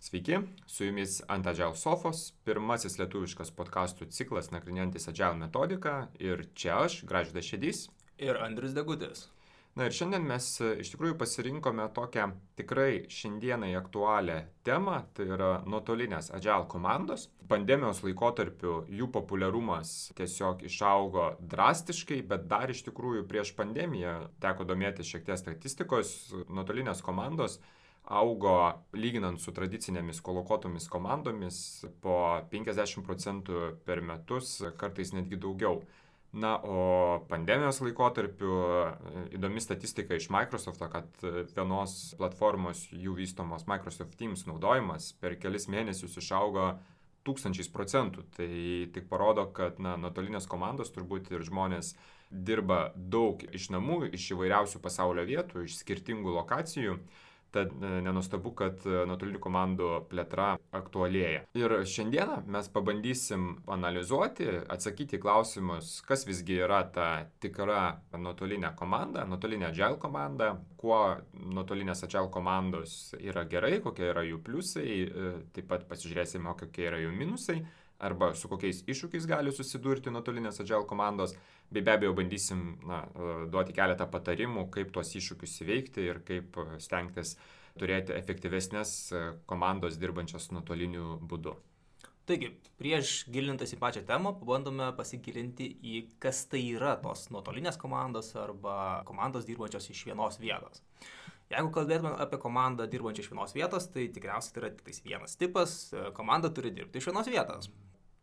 Sveiki, su jumis ant Agile Sofos, pirmasis lietuviškas podkastų ciklas nagrinėjantis Agile metodiką ir čia aš, Gražydas Šedys. Ir Andris Degutis. Na ir šiandien mes e, iš tikrųjų pasirinkome tokią tikrai šiandienai aktualią temą, tai yra nuotolinės Agile komandos. Pandemijos laikotarpiu jų populiarumas tiesiog išaugo drastiškai, bet dar iš tikrųjų prieš pandemiją teko domėtis šiek tiek statistikos, nuotolinės komandos augo lyginant su tradicinėmis kolokuotomis komandomis po 50 procentų per metus, kartais netgi daugiau. Na, o pandemijos laikotarpiu įdomi statistika iš Microsoft'o, kad vienos platformos jų vystomos Microsoft Teams naudojimas per kelis mėnesius išaugo tūkstančiais procentų. Tai tik parodo, kad na, nuotolinės komandos turbūt ir žmonės dirba daug iš namų, iš įvairiausių pasaulio vietų, iš skirtingų lokacijų. Tad e, nenustabu, kad e, nuotolinių komandų plėtra aktualėja. Ir šiandieną mes pabandysim analizuoti, atsakyti klausimus, kas visgi yra ta tikra nuotolinė komanda, nuotolinė agile komanda, kuo nuotolinės agile komandos yra gerai, kokie yra jų pliusai, e, taip pat pasižiūrėsime, kokie yra jų minusai arba su kokiais iššūkiais gali susidurti nuotolinės agile komandos, bei be abejo bandysim na, e, duoti keletą patarimų, kaip tuos iššūkius įveikti ir kaip e, stengtis turėti efektyvesnės e, komandos dirbančios nuotoliniu būdu. Taigi, prieš gilintas į pačią temą, pabandome pasigilinti į kas tai yra tos nuotolinės komandos arba komandos dirbančios iš vienos vietos. Jeigu kalbėtume apie komandą dirbančią iš vienos vietos, tai tikriausiai tai yra tik vienas tipas - komanda turi dirbti iš vienos vietos.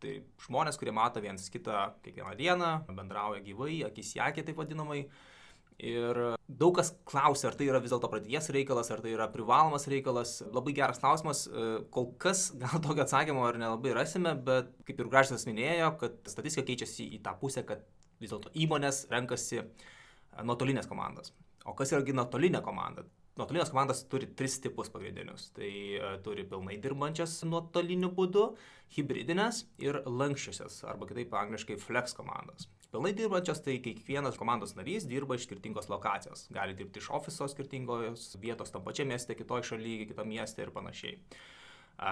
Tai žmonės, kurie mato vienas kitą kiekvieną dieną, bendrauja gyvai, akis į akį taip vadinamai. Ir daug kas klausia, ar tai yra vis dėlto praeities reikalas, ar tai yra privalomas reikalas. Labai geras klausimas. Kol kas gal tokio atsakymo ar nelabai rasime, bet kaip ir Gražas minėjo, kad statistika keičiasi į tą pusę, kad vis dėlto įmonės renkasi nuotolinės komandas. O kas yra nuotolinė komanda? Nuotolinės komandos turi tris tipus pagrindinius. Tai uh, turi pilnai dirbančias nuotoliniu būdu, hybridinės ir lankščiosios, arba kitaip angliškai flex komandos. Pilnai dirbančios tai kiekvienas komandos narys dirba iš skirtingos lokacijos. Gali dirbti iš ofiso skirtingos vietos, tam pačiam mieste, kitoje šalyje, kitame mieste ir panašiai.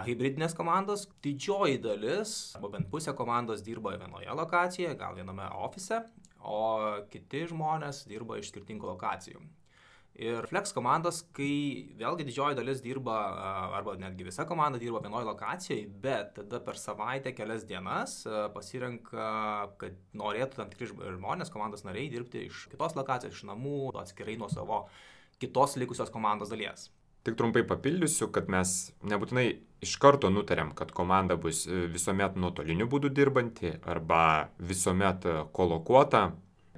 Hybridinės komandos, didžioji dalis, arba bent pusė komandos dirba vienoje lokacijoje, gal viename ofise, o kiti žmonės dirba iš skirtingų lokacijų. Ir flex komandos, kai vėlgi didžioji dalis dirba, arba netgi visa komanda dirba vienoje lokacijoje, bet tada per savaitę kelias dienas pasirenka, kad norėtų tam tikri žmonės, komandos nariai dirbti iš kitos lokacijos, iš namų, atskirai nuo savo kitos likusios komandos dalies. Tik trumpai papildysiu, kad mes nebūtinai iš karto nutarėm, kad komanda bus e, visuomet nuotoliniu būdu dirbanti arba visuomet kolokuota,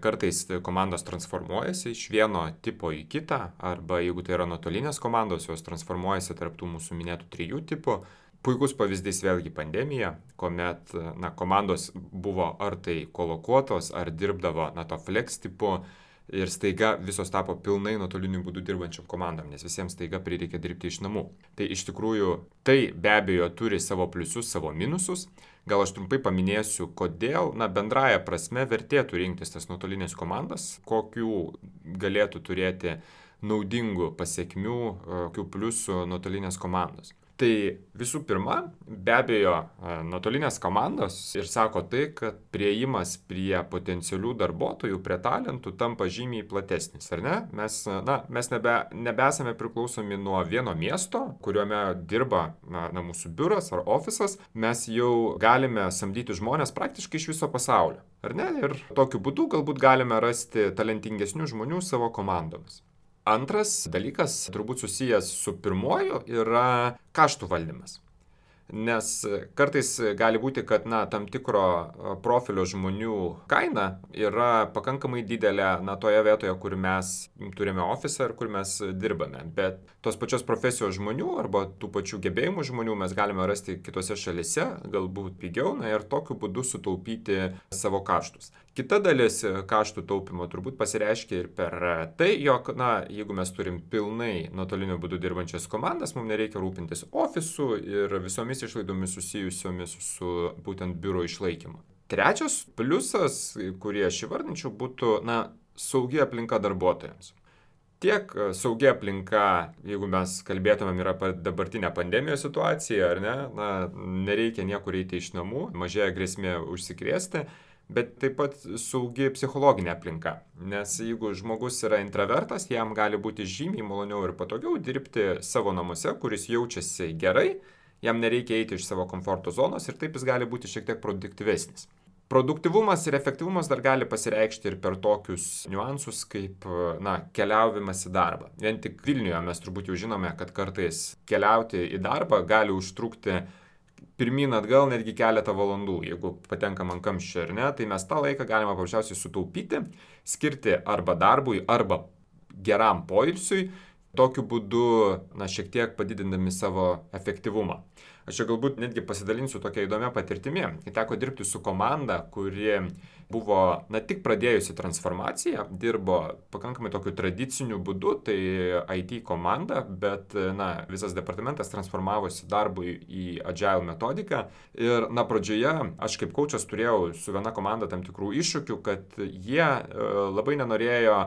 Kartais komandos transformuojasi iš vieno tipo į kitą, arba jeigu tai yra nuotolinės komandos, jos transformuojasi tarptų mūsų minėtų trijų tipų. Puikus pavyzdys vėlgi pandemija, kuomet na, komandos buvo ar tai kolokuotos, ar dirbdavo na, to flex tipu ir staiga visos tapo pilnai nuotoliniu būdu dirbančiam komandom, nes visiems staiga prireikė dirbti iš namų. Tai iš tikrųjų tai be abejo turi savo pliusus, savo minusus. Gal aš trumpai paminėsiu, kodėl, na, bendraja prasme vertėtų rinktis tas nuotolinės komandas, kokių galėtų turėti naudingų pasiekmių, kokių pliusų nuotolinės komandos. Tai visų pirma, be abejo, nuotolinės komandos ir sako tai, kad prieimas prie potencialių darbuotojų, prie talentų tampa žymiai platesnis, ar ne? Mes, na, mes nebe, nebesame priklausomi nuo vieno miesto, kuriuome dirba na, na, mūsų biuras ar ofisas, mes jau galime samdyti žmonės praktiškai iš viso pasaulio, ar ne? Ir tokiu būdu galbūt galime rasti talentingesnių žmonių savo komandomis. Antras dalykas, turbūt susijęs su pirmoju, yra kaštų valdymas. Nes kartais gali būti, kad na, tam tikro profilio žmonių kaina yra pakankamai didelė na, toje vietoje, kur mes turime ofisą ir kur mes dirbame. Bet tos pačios profesijos žmonių arba tų pačių gebėjimų žmonių mes galime rasti kitose šalise, galbūt pigiau, na ir tokiu būdu sutaupyti savo kaštus. Kita dalis kaštų taupimo turbūt pasireiškia ir per tai, jog, na, jeigu mes turim pilnai nuotoliniu būdu dirbančias komandas, mums nereikia rūpintis ofisu ir visomis išlaidomis susijusiomis su būtent biuro išlaikymu. Trečias pliusas, kurį aš įvardinčiau, būtų na, saugi aplinka darbuotojams. tiek e, saugia aplinka, jeigu mes kalbėtumėm ir apie dabartinę pandemijos situaciją, ar ne, na, nereikia niekur eiti iš namų, mažėja grėsmė užsikrėsti, bet taip pat saugi psichologinė aplinka. Nes jeigu žmogus yra intravertas, jam gali būti žymiai maloniau ir patogiau dirbti savo namuose, kuris jaučiasi gerai, jam nereikia eiti iš savo komforto zonos ir taip jis gali būti šiek tiek produktyvesnis. Produktivumas ir efektyvumas dar gali pasireikšti ir per tokius niuansus kaip, na, keliavimas į darbą. Vien tik Vilniuje mes turbūt jau žinome, kad kartais keliauti į darbą gali užtrukti pirmyn atgal netgi keletą valandų, jeigu patenkam ant kamščio ar ne, tai mes tą laiką galime paprasčiausiai sutaupyti, skirti arba darbui, arba geram poilsiui, tokiu būdu, na, šiek tiek padidindami savo efektyvumą. Aš čia galbūt netgi pasidalinsiu tokia įdomia patirtimi. Teko dirbti su komanda, kuri buvo, na, tik pradėjusi transformaciją, dirbo pakankamai tokiu tradiciniu būdu, tai IT komanda, bet, na, visas departamentas transformavosi darbui į agile metodiką. Ir, na, pradžioje aš kaip kočias turėjau su viena komanda tam tikrų iššūkių, kad jie e, labai nenorėjo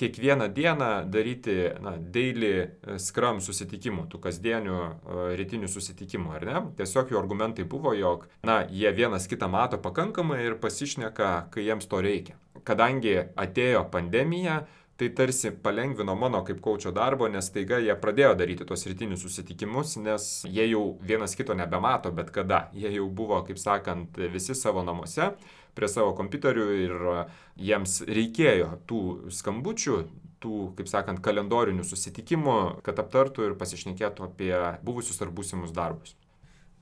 kiekvieną dieną daryti, na, daily e, scrum susitikimų, tų kasdienių uh, rytinių susitikimų, ar ne? Tiesiog jų argumentai buvo, jog, na, jie vienas kitą mato pakankamai ir pasišneka, kai jiems to reikia. Kadangi atėjo pandemija, tai tarsi palengvino mano kaip kočio darbo, nes taiga jie pradėjo daryti tos rytinius susitikimus, nes jie jau vienas kito nebemato, bet kada. Jie jau buvo, kaip sakant, visi savo namuose prie savo kompiuterių ir e, jiems reikėjo tų skambučių, tų, kaip sakant, kalendorinių susitikimų, kad aptartų ir pasišnekėtų apie buvusius ar būsimus darbus.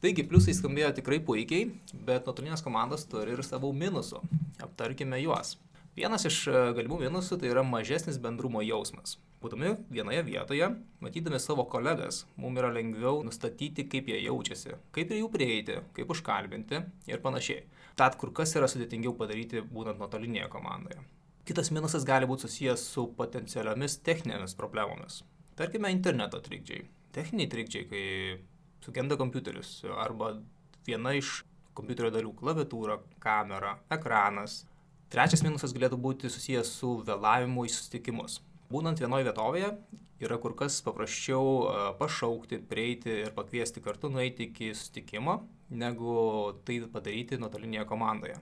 Taigi, pliusai skambėjo tikrai puikiai, bet nuotolinės komandos turi ir savo minusų. Aptarkime juos. Vienas iš e, galimų minusų tai yra mažesnis bendrumo jausmas. Būdami vienoje vietoje, matydami savo kolegas, mums yra lengviau nustatyti, kaip jie jaučiasi, kaip prie jų prieiti, kaip užkalbinti ir panašiai. Tad kur kas yra sudėtingiau padaryti būnant nuotolinėje komandoje. Kitas minusas gali būti susijęs su potencialiomis techninėmis problemomis. Tarkime, interneto trikdžiai. Techniniai trikdžiai, kai sugenda kompiuteris arba viena iš kompiuterio dalių - klaviatūra, kamera, ekranas. Trečias minusas galėtų būti susijęs su vėlavimu į susitikimus. Būnant vienoje vietovėje yra kur kas paprasčiau pašaukti, prieiti ir pakviesti kartu nueiti iki susitikimo, negu tai padaryti nuotolinėje komandoje.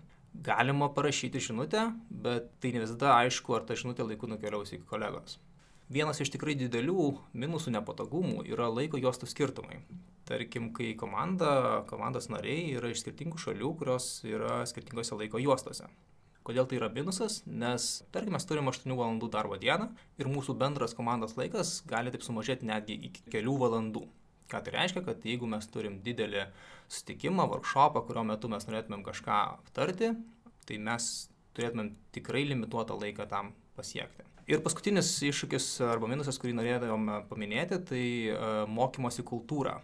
Galima parašyti žinutę, bet tai ne visada aišku, ar ta žinutė laiku nukeliaus iki kolegos. Vienas iš tikrai didelių minusų nepatogumų yra laiko juostų skirtumai. Tarkim, kai komanda, komandos nariai yra iš skirtingų šalių, kurios yra skirtingose laiko juostose. Kodėl tai yra minusas? Nes, tarkim, mes turime 8 valandų darbo dieną ir mūsų bendras komandos laikas gali taip sumažėti netgi iki kelių valandų. Ką tai reiškia, kad jeigu mes turim didelį susitikimą, workshopą, kurio metu mes norėtumėm kažką aptarti, tai mes turėtumėm tikrai limituotą laiką tam pasiekti. Ir paskutinis iššūkis arba minusas, kurį norėtumėm paminėti, tai uh, mokymosi kultūra.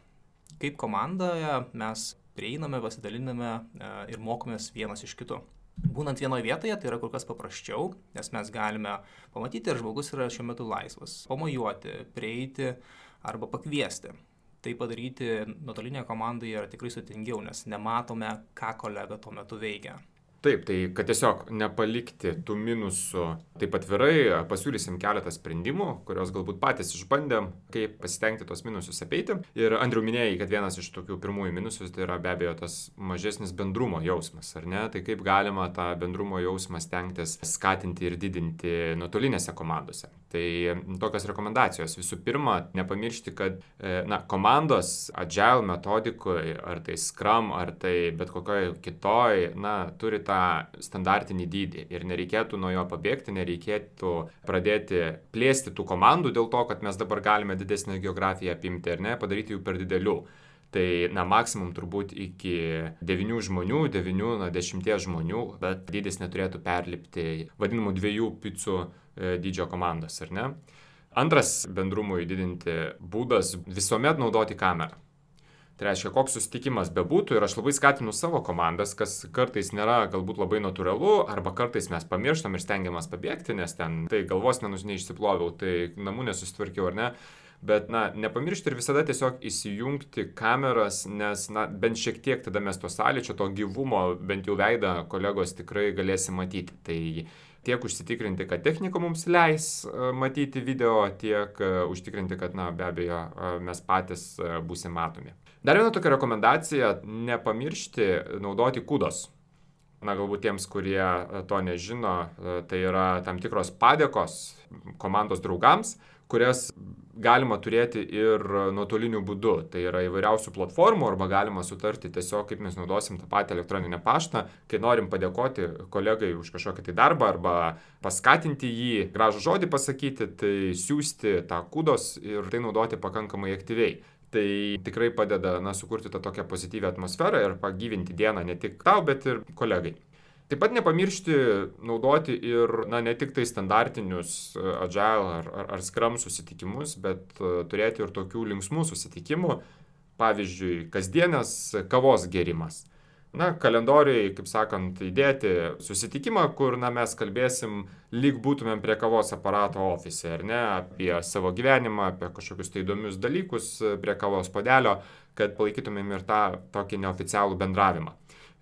Kaip komandoje mes prieiname, pasidaliname uh, ir mokomės vienas iš kito. Būnant vienoje vietoje, tai yra kur kas paprasčiau, nes mes galime pamatyti, ar žmogus yra šiuo metu laisvas, pamojuoti, prieiti arba pakviesti tai padaryti nuotolinėje komandoje yra tikrai sudėtingiau, nes nematome, ką kolega tuo metu veikia. Taip, tai kad tiesiog nepalikti tų minusų taip atvirai, pasiūlysim keletą sprendimų, kuriuos galbūt patys išbandėm, kaip pasitengti tos minusus apeiti. Ir Andriu minėjai, kad vienas iš tokių pirmųjų minusus tai yra be abejo tas mažesnis bendrumo jausmas, ar ne? Tai kaip galima tą bendrumo jausmą stengtis skatinti ir didinti nuotolinėse komandose. Tai tokios rekomendacijos. Visų pirma, nepamiršti, kad e, na, komandos agile metodikoje, ar tai Scrum, ar tai bet kokioje kitoj, na, turi tą tą standartinį dydį ir nereikėtų nuo jo pabėgti, nereikėtų pradėti plėsti tų komandų dėl to, kad mes dabar galime didesnę geografiją apimti ar ne, padaryti jų per didelių. Tai, na, maksimum turbūt iki 9 žmonių, 9, na, 10 žmonių, bet dydis neturėtų perlipti vadinamų dviejų picų e, dydžio komandos, ar ne? Antras bendrumui didinti būdas visuomet naudoti kamerą. Tai reiškia, koks susitikimas bebūtų ir aš labai skatinu savo komandas, kas kartais nėra galbūt labai natūralu, arba kartais mes pamirštam ir stengiamės pabėgti, nes ten tai galvos nenužinai išsiploviau, tai namų nesusitvarkiau ar ne. Bet, na, nepamiršti ir visada tiesiog įsijungti kameras, nes, na, bent šiek tiek tada mes to sąlyčio, to gyvumo, bent jau veidą kolegos tikrai galėsim matyti. Tai tiek užsitikrinti, kad technika mums leis matyti video, tiek užtikrinti, kad, na, be abejo, mes patys būsime matomi. Dar viena tokia rekomendacija - nepamiršti naudoti kudos. Na, galbūt tiems, kurie to nežino, tai yra tam tikros padėkos komandos draugams, kurias galima turėti ir nuotoliniu būdu. Tai yra įvairiausių platformų arba galima sutarti tiesiog, kaip mes naudosim tą patį elektroninę paštą, kai norim padėkoti kolegai už kažkokį tai darbą arba paskatinti jį, gražų žodį pasakyti, tai siūsti tą kudos ir tai naudoti pakankamai aktyviai. Tai tikrai padeda na, sukurti tą tokią pozityvę atmosferą ir pagyvinti dieną ne tik tau, bet ir kolegai. Taip pat nepamiršti naudoti ir, na, ne tik tai standartinius e, agile ar, ar, ar scrum susitikimus, bet e, turėti ir tokių linksmų susitikimų, pavyzdžiui, kasdienės kavos gerimas. Na, kalendoriai, kaip sakant, įdėti susitikimą, kur, na, mes kalbėsim, lyg būtumėm prie kavos aparato ofise, ar ne, apie savo gyvenimą, apie kažkokius tai įdomius dalykus prie kavos padelio, kad palaikytumėm ir tą tokį neoficialų bendravimą.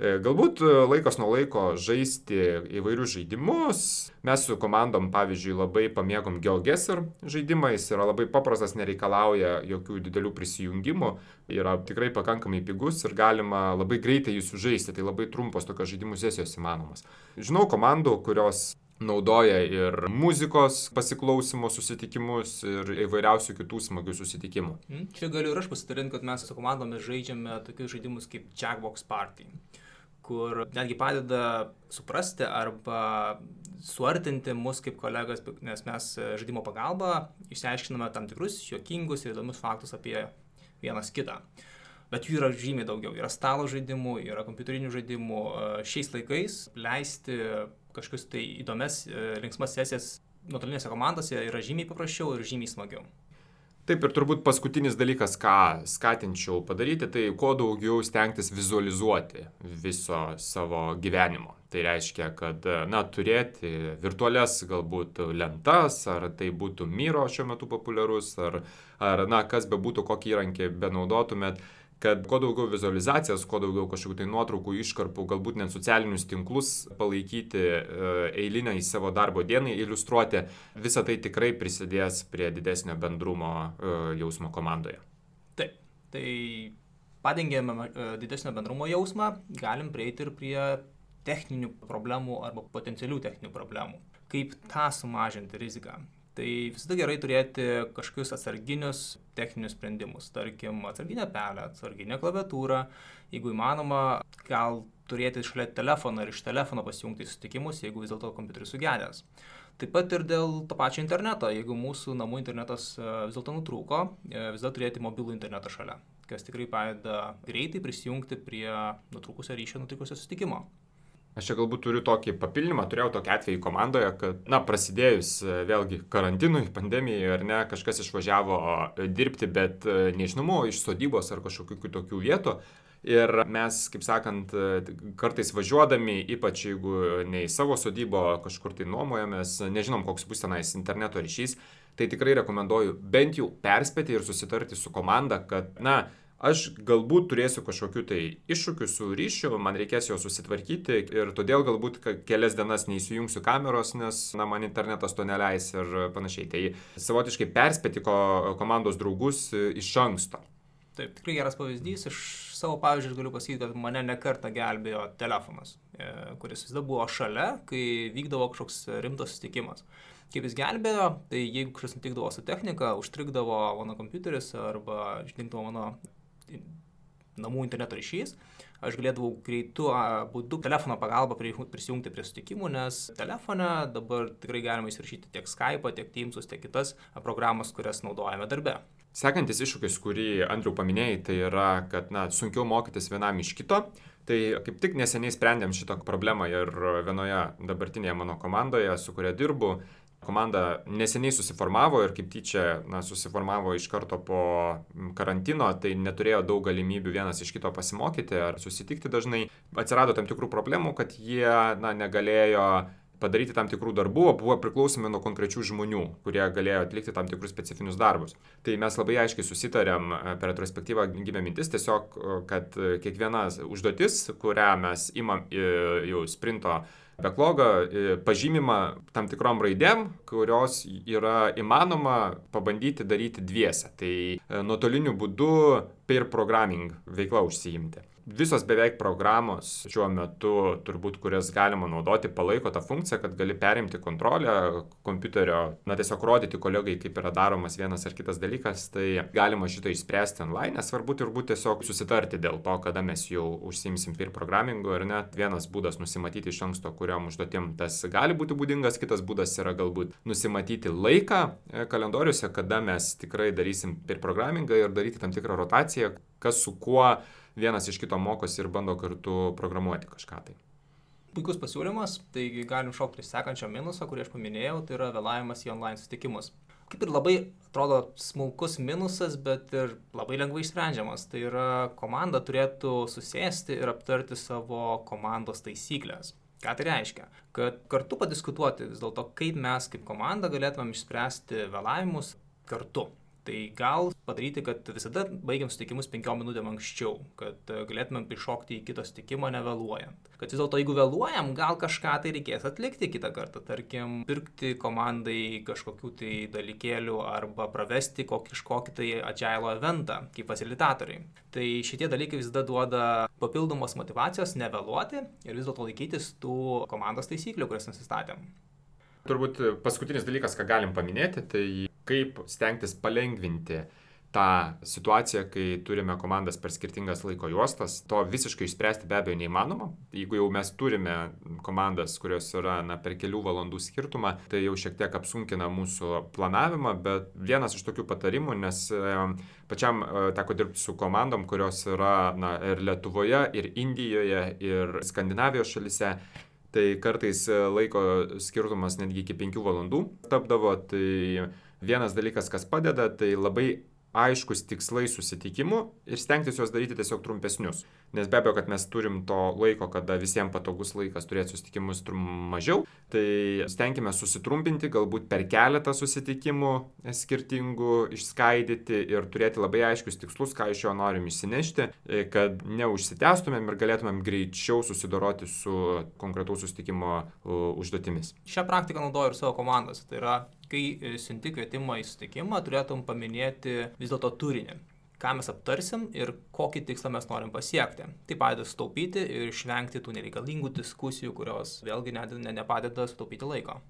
E, galbūt e, laikas nuo laiko žaisti įvairius žaidimus. Mes su komandom, pavyzdžiui, labai pamėgom GeoGuessr žaidimą, jis yra labai paprastas, nereikalauja jokių didelių prisijungimų, yra tikrai pakankamai pigus ir galima labai greitai jį sužaisti, tai labai trumpos tokios žaidimų sesijos įmanomos. Žinau komandų, kurios naudoja ir muzikos pasiklausimo susitikimus, ir įvairiausių kitų smagių susitikimų. Mhm. Čia galiu ir aš pasidalinti, kad mes su komandomis žaidžiame tokius žaidimus kaip Jackbox Party kur netgi padeda suprasti arba suartinti mus kaip kolegas, nes mes žaidimo pagalba išsiaiškiname tam tikrus juokingus ir įdomius faktus apie vienas kitą. Bet jų yra žymiai daugiau. Yra stalo žaidimų, yra kompiuterinių žaidimų. Šiais laikais leisti kažkokius tai įdomias, linksmas sesijas nuotolinėse komandose yra žymiai paprasčiau ir žymiai smagiau. Taip ir turbūt paskutinis dalykas, ką skatinčiau padaryti, tai kuo daugiau stengtis vizualizuoti viso savo gyvenimo. Tai reiškia, kad, na, turėti virtualias galbūt lentas, ar tai būtų myro šiuo metu populiarus, ar, ar na, kas be būtų, kokį įrankį benaudotumėt kad kuo daugiau vizualizacijas, kuo daugiau kažkokių tai nuotraukų, iškarpų, galbūt net socialinius tinklus palaikyti e, eilinę į savo darbo dieną, iliustruoti, visa tai tikrai prisidės prie didesnio bendrumo e, jausmo komandoje. Taip, tai padengėme e, didesnio bendrumo jausmą, galim prieiti ir prie techninių problemų arba potencialių techninių problemų. Kaip tą sumažinti riziką? Tai visada gerai turėti kažkokius atsarginius techninius sprendimus, tarkim, atsarginę pelę, atsarginę klaviatūrą, jeigu įmanoma, gal turėti šalia telefoną ir iš telefono pasijungti susitikimus, jeigu vis dėlto kompiuteris sugedęs. Taip pat ir dėl to pačio interneto, jeigu mūsų namų internetas e, vis dėlto nutrūko, e, visada turėti mobilų internetą šalia, kas tikrai padeda greitai prisijungti prie nutrūkusio ryšio nutrikusio susitikimo. Aš čia galbūt turiu tokį papildymą, turėjau tokį atvejį komandoje, kad, na, prasidėjus e, vėlgi karantinui, pandemijai ar ne, kažkas išvažiavo e, dirbti, bet e, nežinomo iš sodybos ar kažkokių kitokių vietų. Ir mes, kaip sakant, kartais važiuodami, ypač jeigu ne į savo sodybą kažkur tai nuomojamės, nežinom, koks bus tenais interneto ryšys, tai tikrai rekomenduoju bent jau perspėti ir susitarti su komanda, kad, na, aš galbūt turėsiu kažkokių tai iššūkių su ryšiu, man reikės jo susitvarkyti ir todėl galbūt kelias dienas neįsijungsiu kameros, nes na, man internetas to neleis ir panašiai. Tai savotiškai perspėti ko, komandos draugus iš anksto. Taip, tikrai geras pavyzdys. Iš savo pavyzdžių galiu pasakyti, kad mane nekarta gelbėjo telefonas, e, kuris visada buvo šalia, kai vykdavo kažkoks rimtas susitikimas. Kaip jis gelbėjo, tai jeigu kažkas nutikdavo su technika, užtrikdavo mano kompiuteris arba išdingdavo mano namų interneto ryšys, aš galėdavau greitų būdų telefono pagalba prisijungti prie sutikimų, nes telefone dabar tikrai galima įsirašyti tiek Skype, tiek Teamsus, tiek kitas programas, kurias naudojame darbe. Sekantis iššūkis, kurį Andriu paminėjai, tai yra, kad na, sunkiau mokytis vienam iš kito. Tai kaip tik neseniai sprendėm šitą problemą ir vienoje dabartinėje mano komandoje, su kuria dirbu, Komanda neseniai susiformavo ir kaip tyčia na, susiformavo iš karto po karantino, tai neturėjo daug galimybių vienas iš kito pasimokyti ar susitikti dažnai. Atsirado tam tikrų problemų, kad jie na, negalėjo padaryti tam tikrų darbų, o buvo priklausomi nuo konkrečių žmonių, kurie galėjo atlikti tam tikrus specifinius darbus. Tai mes labai aiškiai susitarėm e, per retrospektyvą gimė mintis tiesiog, kad kiekviena užduotis, kurią mes imam jau sprinto backlogą e, pažymima tam tikrom raidėm, kurios yra įmanoma pabandyti daryti dviese. Tai e, nuotoliniu būdu pair programming veikla užsiimti visos beveik programos šiuo metu, turbūt, kurias galima naudoti, palaiko tą funkciją, kad gali perimti kontrolę kompiuterio, na tiesiog rodyti kolegai, kaip yra daromas vienas ar kitas dalykas, tai galima šitą išspręsti online, nesvarbu turbūt tiesiog susitarti dėl to, kada mes jau užsimsim peer programmingu ar ne. Vienas būdas nusimatyti iš anksto, kuriam užduotim tas gali būti būdingas, kitas būdas yra galbūt nusimatyti laiką e, kalendoriuose, kada mes tikrai darysim peer programmingą ir daryti tam tikrą rotaciją, kas su kuo vienas iš kito mokosi ir bando kartu programuoti kažką tai. Puikus pasiūlymas, taigi galim šaukti sekančio minuso, kurį aš paminėjau, tai yra vėlavimas į online susitikimus. Kaip ir labai atrodo smulkus minusas, bet ir labai lengvai išsprendžiamas. Tai yra komanda turėtų susėsti ir aptarti savo komandos taisyklės. Ką tai reiškia? Kad kartu padiskutuoti vis dėlto, kaip mes kaip komanda galėtumėm išspręsti vėlavimus kartu. Tai gal padaryti, kad visada baigiam sutikimus penkiom minutėm anksčiau, kad e, galėtumėm prišokti į kitą sutikimą nevėluojant. Kad vis dėlto jeigu vėluojam, gal kažką tai reikės atlikti kitą kartą, tarkim, pirkti komandai kažkokių tai dalykėlių arba pravesti kažkokį tai agile eventą kaip facilitatoriai. Tai šitie dalykai visada duoda papildomos motivacijos nevėluoti ir vis dėlto laikytis tų komandos taisyklių, kurias nusistatėm. Turbūt paskutinis dalykas, ką galim paminėti, tai kaip stengtis palengvinti tą situaciją, kai turime komandas per skirtingas laiko juostas. To visiškai išspręsti be abejo neįmanoma. Jeigu jau mes turime komandas, kurios yra na, per kelių valandų skirtumą, tai jau šiek tiek apsunkina mūsų planavimą, bet vienas iš tokių patarimų, nes e, pačiam e, teko dirbti su komandom, kurios yra na, ir Lietuvoje, ir Indijoje, ir Skandinavijos šalise tai kartais e, laiko skirtumas netgi iki 5 valandų tapdavo, tai vienas dalykas, kas padeda, tai labai aiškus tikslai susitikimų ir stengtis juos daryti tiesiog trumpesnius. Nes be abejo, kad mes turim to laiko, kada visiems patogus laikas turėti susitikimus mažiau, tai stenkime susitrumpinti, galbūt per keletą susitikimų skirtingų išskaidyti ir turėti labai aiškius tikslus, ką iš jo norim išsinešti, kad neužsitęstumėm ir galėtumėm greičiau susidoroti su konkretaus susitikimo užduotimis. Šią praktiką naudoju ir savo komandose. Tai yra kai e, siunti kvietimą į sutikimą, turėtum paminėti vis dėlto turinį ką mes aptarsim ir kokį tikslą mes norim pasiekti. Tai padeda sutaupyti ir išvengti tų nereikalingų diskusijų, kurios vėlgi ne, ne, nepadeda sutaupyti laiko.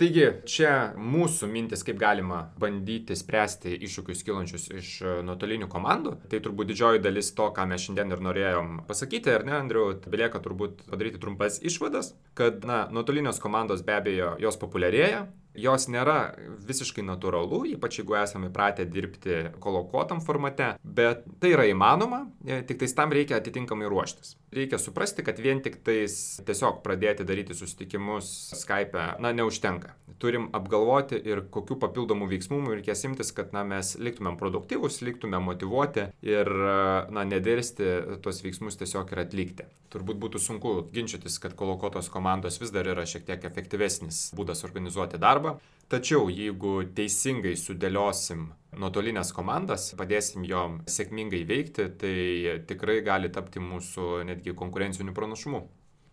Taigi, čia mūsų mintis, kaip galima bandyti spręsti iššūkius kilančius iš e, nuotolinių komandų. Tai turbūt didžioji dalis to, ką mes šiandien ir norėjom pasakyti, ar ne, Andriu, belieka turbūt padaryti trumpas išvadas, kad, na, nuotolinės komandos be abejo, jos populiarėja, jos nėra visiškai natūralu, ypač jeigu esame įpratę dirbti kolokuotam formate, bet tai yra įmanoma, e, tik tais tam reikia atitinkamai ruoštis. Reikia suprasti, kad vien tik tais tiesiog pradėti daryti susitikimus Skype, na, neužtenka. Turim apgalvoti ir kokių papildomų veiksmų reikės imtis, kad, na, mes liktumėm produktyvus, liktumėm motivuoti ir, na, nedėlsti tuos veiksmus tiesiog ir atlikti. Turbūt būtų sunku ginčytis, kad kolokuotos komandos vis dar yra šiek tiek efektyvesnis būdas organizuoti darbą darbą. Tačiau jeigu teisingai sudėliosim nuotolinės komandas, padėsim jom sėkmingai veikti, tai tikrai gali tapti mūsų netgi konkurenciniu pranašumu.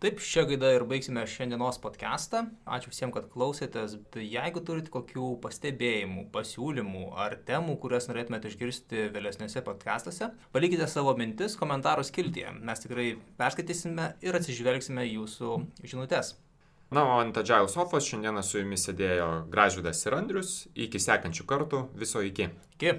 Taip, šią gaidą ir baigsime šiandienos podcastą. Ačiū visiems, kad klausėtės. Jeigu turite kokių pastebėjimų, pasiūlymų ar temų, kurias norėtumėte išgirsti vėlesniuose podcastuose, palikite savo mintis komentarų skiltyje. Mes tikrai perskaitysime ir atsižvelgsime jūsų žinutės. Na, o ant Agile sofos šiandieną su jumis sėdėjo Gražvydas ir Andrius. Iki sekančių kartų. Viso iki. Iki.